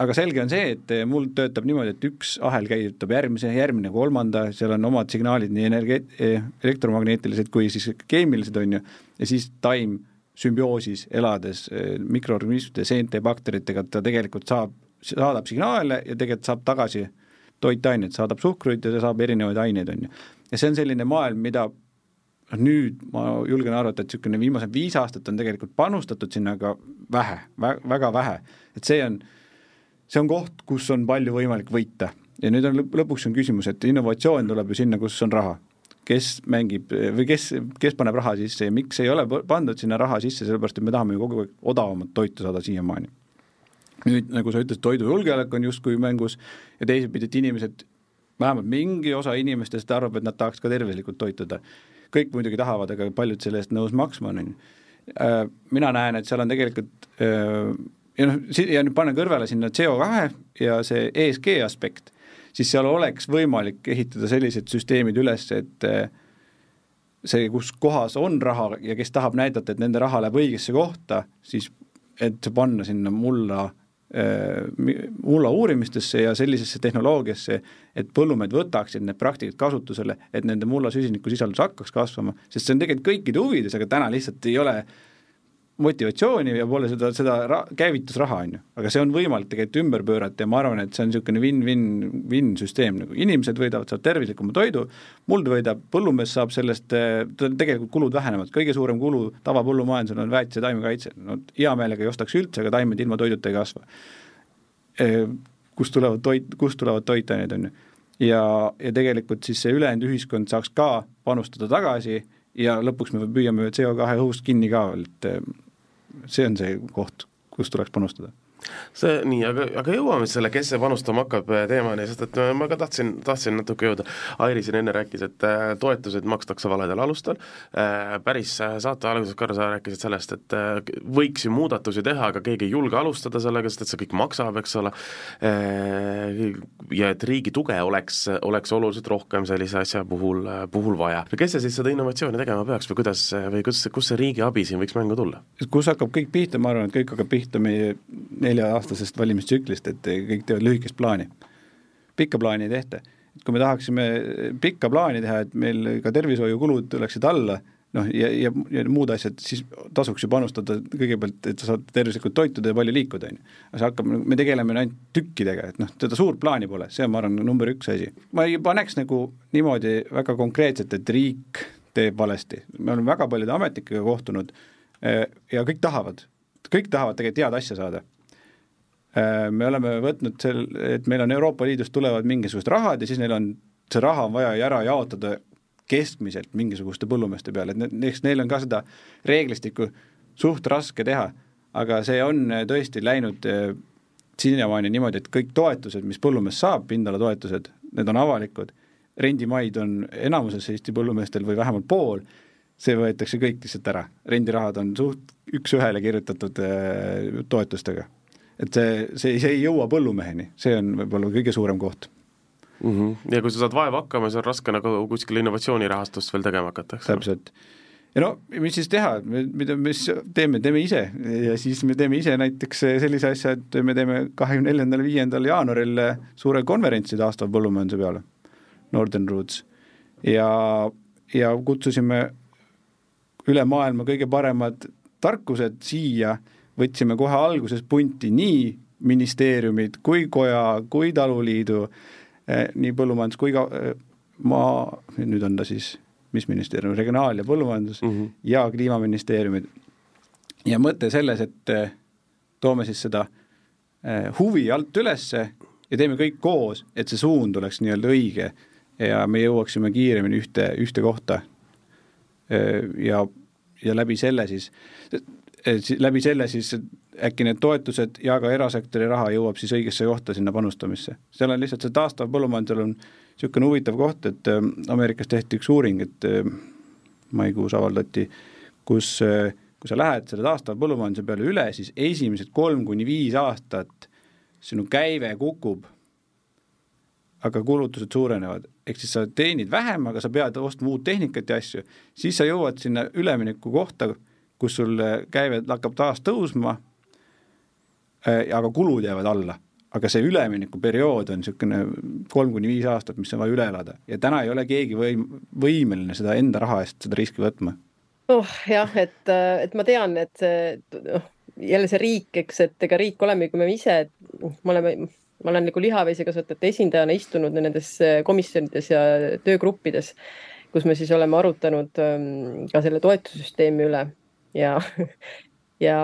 aga selge on see, et mul töötab niimoodi, et üks ahel käivitab järgmise, järgmine kolmanda, seal on omad signaalid nii energia-, elektromagneetilised kui siis keemilised, on ju, ja siis taim sümbioosis elades eh, mikroorganismide, seente bakteritega, ta tegelikult saab, saadab signaale ja tegelikult saab tagasi toitaineid, saadab suhkruid ja ta saab erinevaid aineid, on ju. ja see on selline maailm, mida noh, nüüd ma julgen arvata, et niisugune viimased viis aastat on tegelikult panustatud sinna, aga vähe vä, väga vähe, et see on äh, see on koht, kus on palju võimalik võita ja nüüd on lõpuks on küsimus, et innovatsioon tuleb ju sinna, kus on raha. kes mängib või kes, kes paneb raha sisse ja miks ei ole pandud sinna raha sisse, sellepärast et me tahame ju kogu aeg odavamat toitu saada siiamaani. nüüd, nagu sa ütlesid, toidujulgeolek on justkui mängus ja teisipidi, et inimesed, vähemalt mingi osa inimestest arvab, et nad tahaks ka tervislikult toituda. kõik muidugi tahavad, aga paljud selle eest nõus maksma on, on ju. Äh, mina näen, et seal on tegelikult äh, ja noh, ja nüüd panna kõrvale sinna CO2 ja see ESG aspekt, siis seal oleks võimalik ehitada sellised süsteemid üles, et eh, see, kus kohas on raha ja kes tahab näidata, et nende raha läheb õigesse kohta, siis et panna sinna mulla äh, mulla uurimistesse ja sellisesse tehnoloogiasse, et põllumehed võtaksid need praktikad kasutusele, et nende mulla süsinikusisaldus hakkaks kasvama, sest see on tegelikult kõikide huvides, aga täna lihtsalt ei ole äh, motivatsiooni ja pole seda, seda ra-, käivitusraha, on ju. aga see on võimalik tegelikult ümber pöörata ja ma arvan, et see on niisugune win-win, win-süsteem, nagu inimesed võidavad, saavad tervislikuma toidu, muld võidab, põllumees saab sellest, tegelikult kulud vähenevad, kõige suurem kulu tavapõllumajandusel on väetise taimekaitse, no hea meelega ei ostaks üldse, aga taimed ilma toiduta ei kasva. Kust tulevad toit, kust tulevad toitained, on ju. ja, ja tegelikult siis see ülejäänud ühiskond saaks ka panustada tagasi ja lõpuks me püüame CO2 õhust kinni ka, et eh, see on see koht, kus tuleks panustada see nii, aga, aga jõuame selle, kes see panustama hakkab äh, teemani, sest et äh, ma ka tahtsin, tahtsin natuke jõuda, Airi siin enne rääkis, et äh, toetused makstakse valedel alustel, päris saate alguses, Karl, sa rääkisid sellest, et võiks ju muudatusi teha, aga keegi ei julge alustada sellega, sest et see kõik maksab, eks ole, ja et riigi tuge oleks, oleks oluliselt rohkem sellise asja puhul, puhul vaja. kes see siis seda innovatsiooni tegema peaks või kuidas, või kus, kus see riigi abi siin võiks mängu tulla? kus hakkab kõik pihta, ma arvan, et kõik hakkab pihta meie nelja-aastasest valimistsüklist, et kõik teevad lühikest plaani. pikka plaani ei tehta. et kui me tahaksime pikka plaani teha, et meil ka tervishoiukulud tuleksid alla, noh, ja, ja, ja muud asjad, siis tasuks ju panustada kõigepealt, et sa saad tervislikult toituda ja palju liikuda, on ju. aga see hakkab, me tegeleme ainult tükkidega, et noh, seda suurt plaani pole, see on, ma arvan, number üks asi. ma ei paneks nagu niimoodi väga konkreetselt, et riik teeb valesti. me oleme väga paljude ametnikega kohtunud äh, ja kõik tahavad, kõik tahavad tegelikult head asja saada. Äh, me oleme võtnud sel, et meil on Euroopa Liidust tulevad mingisugused rahad ja siis neil on, see raha on vaja ära jaotada keskmiselt mingisuguste põllumeeste peale, et eks neil on ka seda reeglistikku suht raske teha, aga see on tõesti läinud siiamaani niimoodi, et kõik toetused, mis põllumees saab, pindalatoetused, need on avalikud, rendimaid on enamuses Eesti põllumeestel või vähemalt pool, see võetakse kõik lihtsalt ära, rendirahad on suht üks-ühele kirjutatud äh, toetustega. Et see, see, see ei jõua põllumeheni, see on võib-olla kõige suurem koht mm. -hmm. ja kui sa saad vaeva hakkama, siis on raske nagu kuskil innovatsioonirahastust veel tegema hakata, eks ole? täpselt ja no mis siis teha, mida, mis teeme, teeme ise ja siis me teeme ise näiteks sellise asja, et me teeme kahekümne neljandal, viiendal jaanuaril suure konverentsi taastava põllumajanduse peale, Northern Roots. ja, ja kutsusime üle maailma kõige paremad tarkused siia, võtsime kohe alguses punti nii ministeeriumid kui koja, kui taluliidu, eh, nii põllumajandus kui ka eh, maa, nüüd on ta siis mis ministeerium, Regionaal- ja Põllumajandus mm -hmm. ja Kliimaministeeriumid. ja mõte selles, et eh, toome siis seda huvi alt ülesse ja teeme kõik koos, et see suund oleks nii-öelda õige ja me jõuaksime kiiremini ühte, ühte kohta. Ja, ja läbi selle siis, läbi selle siis äkki need toetused ja ka erasektori raha jõuab siis õigesse kohta sinna panustamisse. seal on lihtsalt see taastav põllumajandusel on niisugune huvitav koht, et äh, Ameerikas tehti üks uuring, et äh, maikuus avaldati, kus, kui sa lähed selle taastava põllumajanduse peale üle, siis esimesed kolm kuni viis aastat sinu käive kukub, aga kulutused suurenevad, ehk siis sa teenid vähem, aga sa pead ostma uut tehnikat ja asju, siis sa jõuad sinna ülemineku kohta, kus sul käive hakkab taas tõusma, aga kulud jäävad alla. Aga see üleminekuperiood on niisugune kolm kuni viis aastat, mis on vaja üle elada. Ja täna ei ole keegi võim-, võimeline seda enda raha eest seda riski võtma. oh jah, et, et ma tean, et see noh, jälle see riik, eks, et ega riik olemegi me ise, me oleme, ma olen nagu lihaveisekasvatajate esindajana istunud nendes komisjonides ja töögruppides, kus me siis oleme arutanud ähm, ka selle toetussüsteemi üle ja ja,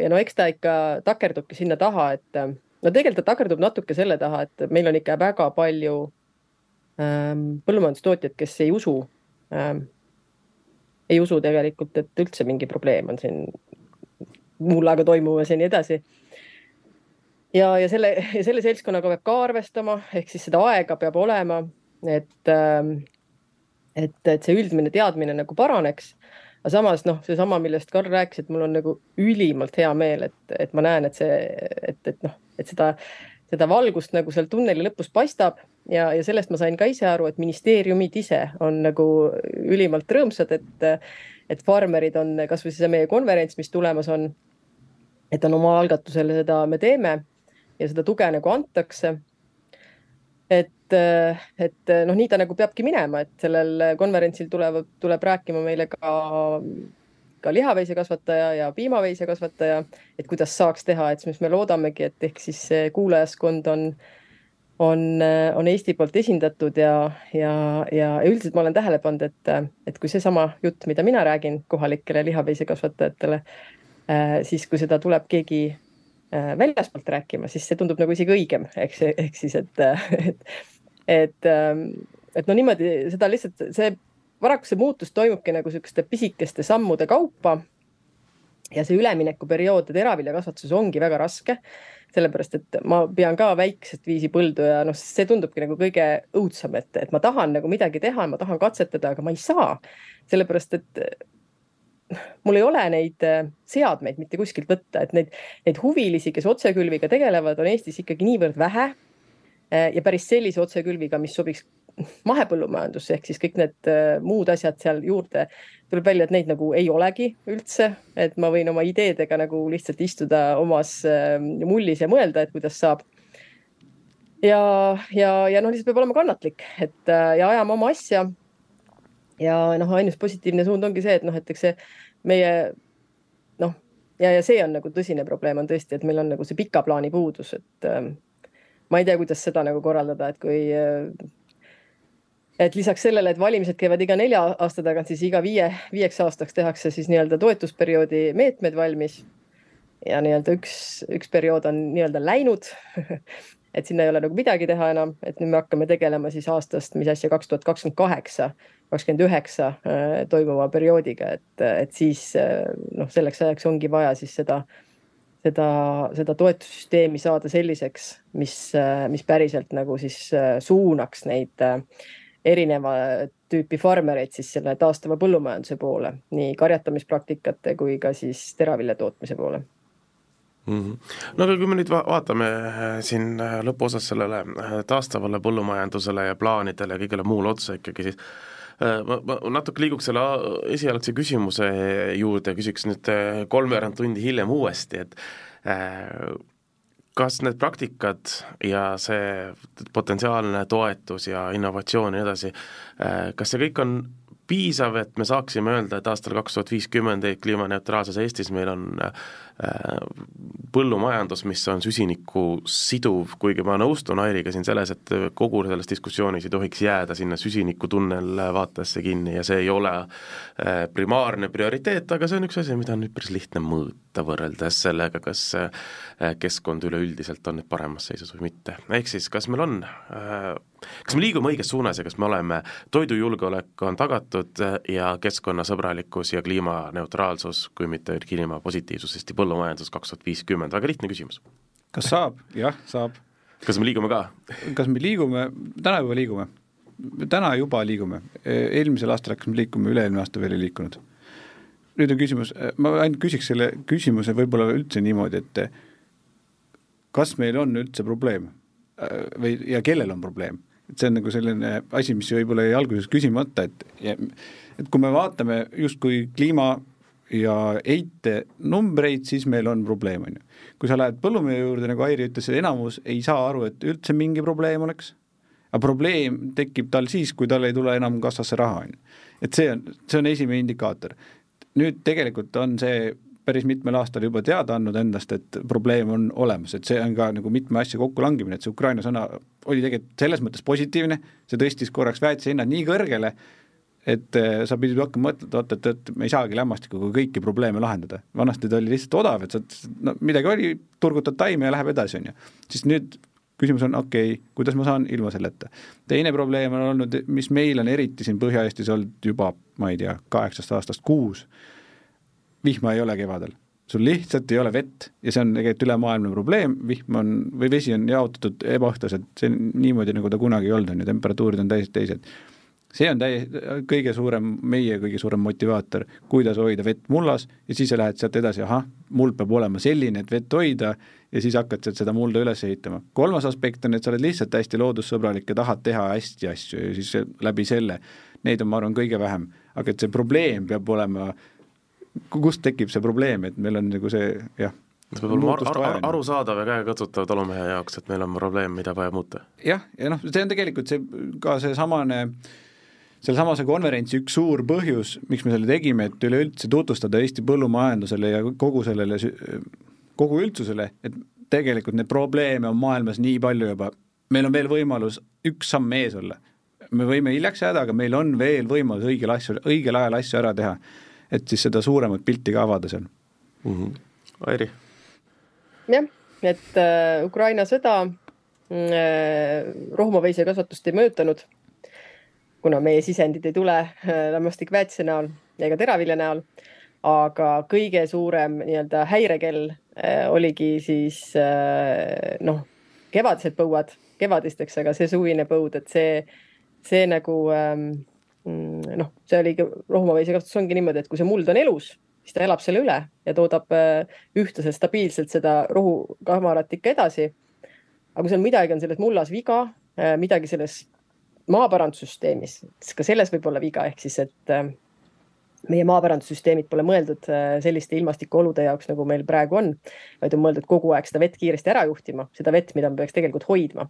ja no eks ta ikka takerdubki sinna taha, et no tegelikult ta takerdub natuke selle taha, et meil on ikka väga palju ähm, põllumajandustootjaid, kes ei usu ähm,, ei usu tegelikult, et üldse mingi probleem on siin mullaga toimumas ja nii edasi. ja, ja selle, selle seltskonnaga peab ka arvestama, ehk siis seda aega peab olema, et ähm,, et, et see üldine teadmine nagu paraneks aga samas noh, seesama, millest Karl rääkis, et mul on nagu ülimalt hea meel, et, et ma näen, et see, et, et noh, et seda, seda valgust nagu seal tunneli lõpus paistab ja, ja sellest ma sain ka ise aru, et ministeeriumid ise on nagu ülimalt rõõmsad, et, et farmerid on kasvõi see meie konverents, mis tulemas on. et on oma algatusel seda me teeme ja seda tuge nagu antakse et, et noh, nii ta nagu peabki minema, et sellel konverentsil tulevad, tuleb rääkima meile ka, ka lihaveisekasvataja ja piimaveisekasvataja, et kuidas saaks teha, et siis me loodamegi, et ehk siis see kuulajaskond on, on, on Eesti poolt esindatud ja, ja, ja üldiselt ma olen tähele pannud, et, et kui seesama jutt, mida mina räägin kohalikele lihaveisekasvatajatele, siis kui seda tuleb keegi väljaspoolt rääkima, siis see tundub nagu isegi õigem, eks, ehk siis, et, et, et, ähm, et no niimoodi seda lihtsalt see paraku see muutus toimubki nagu sihukeste pisikeste sammude kaupa. ja see üleminekuperiood teraviljakasvatuses ongi väga raske, sellepärast et ma pean ka väikest viisi põldu ja noh, see tundubki nagu kõige õudsam, et, et ma tahan nagu midagi teha, ma tahan katsetada, aga ma ei saa, sellepärast et mul ei ole neid äh, seadmeid mitte kuskilt võtta, et neid, neid huvilisi, kes otsekülviga tegelevad, on Eestis ikkagi niivõrd vähe. Äh, ja päris sellise otsekülviga, mis sobiks mahepõllumajandusse ehk siis kõik need äh, muud asjad seal juurde. tuleb välja, et neid nagu ei olegi üldse, et ma võin oma ideedega nagu lihtsalt istuda omas mullis ja mõelda, et kuidas saab ja, ja, ja noh, lihtsalt peab olema kannatlik, et ja ajama oma asja ja noh, ainus positiivne suund ongi see, et noh, et eks see meie noh, ja, ja see on nagu tõsine probleem on tõesti, et meil on nagu see pika plaani puudus, et äh, ma ei tea, kuidas seda nagu korraldada, et kui äh, et lisaks sellele, et valimised käivad iga nelja aasta tagant, siis iga viie, viieks aastaks tehakse siis nii-öelda toetusperioodi meetmed valmis. ja nii-öelda üks, üks periood on nii-öelda läinud et sinna ei ole nagu midagi teha enam, et nüüd me hakkame tegelema siis aastast, mis asja, kaks tuhat kakskümmend kaheksa, kakskümmend üheksa äh, toimuva perioodiga, et, et siis äh, noh, selleks ajaks ongi vaja siis seda seda, seda toetussüsteemi saada selliseks, mis, mis päriselt nagu siis äh, suunaks neid äh, erineva tüüpi farmereid siis selle taastava põllumajanduse poole, nii karjatamispraktikate kui ka siis teravilja tootmise poole mm. -hmm. no aga kui me nüüd va vaatame äh, siin lõpuosas sellele taastavale põllumajandusele ja plaanidele ja kõigele muule otsa ikkagi, siis ma, ma natuke liiguks selle esialgse küsimuse juurde, küsiks nüüd kolmveerand tundi hiljem uuesti, et kas need praktikad ja see potentsiaalne toetus ja innovatsioon ja nii edasi, kas see kõik on piisav, et me saaksime öelda, et aastal kaks tuhat viiskümmend kliimaneutraalses Eestis meil on Äh, põllumajandus, mis on süsinikku siduv, kuigi ma nõustun Airiga siin selles, et kogu selles diskussioonis ei tohiks jääda sinna süsinikutunnel vaatesse kinni ja see ei ole äh, primaarne prioriteet, aga see on üks asi, mida on üpris lihtne mõõta võrreldes sellega, kas äh, keskkond üleüldiselt on nüüd paremas seisus või mitte. ehk siis, kas meil on kas me liigume õiges suunas ja kas me oleme, toidujulgeolek on tagatud ja keskkonnasõbralikkus ja kliimaneutraalsus, kui mitte kliimapositiivsus Eesti põllumajandus kaks tuhat viiskümmend, väga lihtne küsimus. kas saab? jah, saab. kas me liigume ka? kas me liigume, täna juba liigume. täna juba liigume, eelmisel aastal hakkasime liikuma, üle-eelmine aasta veel ei liikunud. Nüüd on küsimus, ma ainult küsiks selle küsimuse võib-olla üldse niimoodi, et kas meil on üldse probleem või, ja kellel on probleem? et see on nagu selline asi, mis võib-olla jäi alguses küsimata, et et kui me vaatame justkui kliima ja heitenumbreid, siis meil on probleem, on ju. kui sa lähed põllumehe juurde, nagu Airi ütles, enamus ei saa aru, et üldse mingi probleem oleks, aga probleem tekib tal siis, kui tal ei tule enam kassasse raha, on ju. et see on, see on esimene indikaator. Nüüd tegelikult on see päris mitmel aastal juba teada andnud endast, et probleem on olemas, et see on ka nagu mitme asja kokkulangimine, et see Ukraina sõna oli tegelikult selles mõttes positiivne, see tõstis korraks väetise hinnad nii kõrgele, et eh, sa pidid hakkama mõtlema, oot, et, et me ei saagi lämmastikuga kõiki probleeme lahendada. vanasti ta oli lihtsalt odav, et sa, no midagi oli, turgutad taime ja läheb edasi, on ju. siis nüüd küsimus on, okei okay,, kuidas ma saan ilma selleta. teine probleem on olnud, mis meil on eriti siin Põhja-Eestis olnud juba, ma ei tea, kaheksast aastast kuus vihma ei ole kevadel. sul lihtsalt ei ole vett ja see on tegelikult ülemaailmne probleem, vihm on, või vesi on jaotatud ebaühtlaselt, see on niimoodi, nagu ta kunagi ei olnud, on ju, temperatuurid on täiesti teised. See on täiesti kõige suurem, meie kõige suurem motivaator, kuidas hoida vett mullas ja siis sa lähed sealt edasi, ahah, muld peab olema selline, et vett hoida ja siis hakkad sealt seda mulda üles ehitama. kolmas aspekt on, et sa oled lihtsalt hästi loodussõbralik ja tahad teha hästi asju ja siis läbi selle, neid on, ma arvan, kõige vähem. aga et see probleem peab olema äh, kust tekib see probleem, et meil on nagu see jah, see peab olema ar ar arusaadav ja käegakatsutav talumehe jaoks, et meil on probleem, mida vaja muuta. jah, ja noh, see on tegelikult see, ka seesamane sellesamase konverentsi üks suur põhjus, miks me selle tegime, et üleüldse tutvustada Eesti põllumajandusele ja kogu sellele, kogu üldsusele, et tegelikult neid probleeme on maailmas nii palju juba, meil on veel võimalus üks samm ees olla. me võime hiljaks jääda, aga meil on veel võimalus õigel asju, õigel ajal asju ära teha et siis seda suuremat pilti ka avada seal mm. -hmm. Airi? jah, et äh, Ukraina sõda äh, rohumaveisekasvatust ei mõjutanud, kuna meie sisendid ei tule äh, lämmastikväetise näol ega teravilja näol, aga kõige suurem nii-öelda häirekell äh, oligi siis äh, noh, kevadised põuad, kevadisteks, aga see suvine põud, et see, see nagu ähm, Mm, noh, see oligi, rohumaveisekasvatus ongi niimoodi, et kui see muld on elus, siis ta elab selle üle ja toodab ühtlaselt stabiilselt seda rohukamarat ikka edasi. aga kui seal midagi on selles mullas viga, midagi selles maaparandussüsteemis, ka selles võib olla viga, ehk siis, et äh, meie maaparandussüsteemid pole mõeldud selliste ilmastikuolude jaoks, nagu meil praegu on, vaid on mõeldud kogu aeg seda vett kiiresti ära juhtima, seda vett, mida me peaks tegelikult hoidma.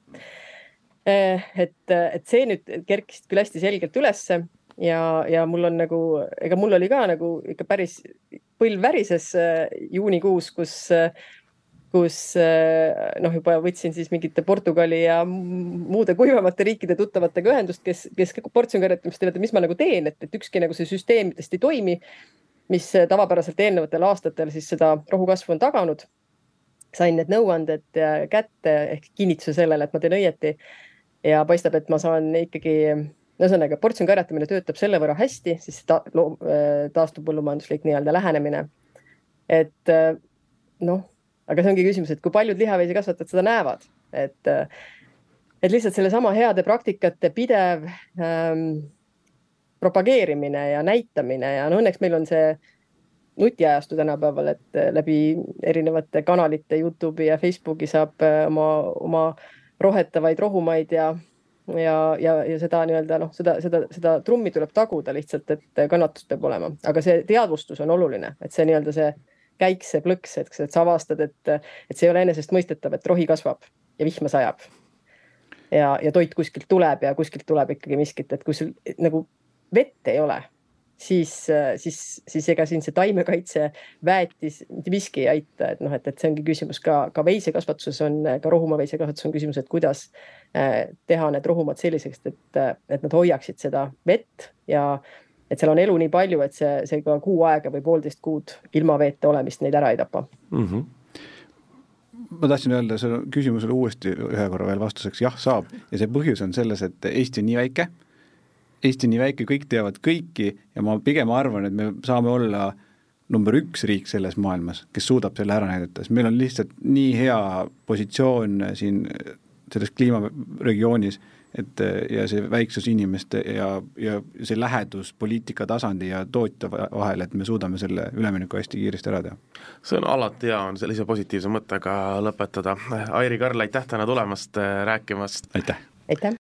Eh, et, et see nüüd kerkis küll hästi selgelt ülesse ja, ja mul on nagu, ega mul oli ka nagu ikka päris põlv värises juunikuus, kus, kus noh, juba võtsin siis mingite Portugali ja muude kuivamate riikide tuttavatega ühendust, kes, kes portsjonikarjatamist teevad, et mis ma nagu teen, et, et ükski nagu see süsteemidest ei toimi, mis tavapäraselt eelnevatel aastatel siis seda rohukasvu on taganud. sain need nõuanded kätte ehk kinnituse sellele, et ma teen õieti ja paistab, et ma saan ikkagi ühesõnaga, portsjonikarjatamine töötab selle võrra hästi, siis ta, taastub põllumajanduslik nii-öelda lähenemine. et noh aga see ongi küsimus, et kui paljud lihaveisekasvatajad seda näevad, et, et lihtsalt sellesama heade praktikate pidev ähm, propageerimine ja näitamine ja no õnneks meil on see nutiajastu tänapäeval, et läbi erinevate kanalite Youtube'i ja Facebooki saab äh, oma, oma rohetavaid rohumaid ja, ja, ja, ja seda nii-öelda noh, seda, seda, seda trummi tuleb taguda lihtsalt, et kannatust peab olema, aga see teadvustus on oluline, et see nii-öelda see käik, see plõks, et, sa avastad, et, et see ei ole enesestmõistetav, et rohi kasvab ja vihma sajab. ja, ja toit kuskilt tuleb ja kuskilt tuleb ikkagi miskit, et kui sul nagu vett ei ole, siis, siis, siis ega siin see taimekaitse, väetis, mitte miski ei aita, et noh, et, et see ongi küsimus ka, ka veisekasvatuses on, ka rohumaa veisekasvatuses on küsimus, et kuidas eh, teha need rohumad selliseks, et, et nad hoiaksid seda vett ja et seal on elu nii palju, et see, see ka kuu aega või poolteist kuud ilma veeta olemist neid ära ei tapa. Mm. -hmm ma tahtsin öelda selle küsimusele uuesti ühe korra veel vastuseks, jah, saab. Ja see põhjus on selles, et Eesti on nii väike, Eesti on nii väike, kõik teavad kõiki ja ma pigem arvan, et me saame olla number üks riik selles maailmas, kes suudab selle ära näidata, sest meil on lihtsalt nii hea positsioon siin selles kliimaregioonis et ja see väiksus inimeste ja, ja see lähedus poliitika tasandi ja tootja vahel, et me suudame selle ülemineku hästi kiiresti ära teha. see on alati hea, on sellise positiivse mõttega lõpetada. Airi Karl, aitäh täna tulemast, rääkimast! aitäh! aitäh!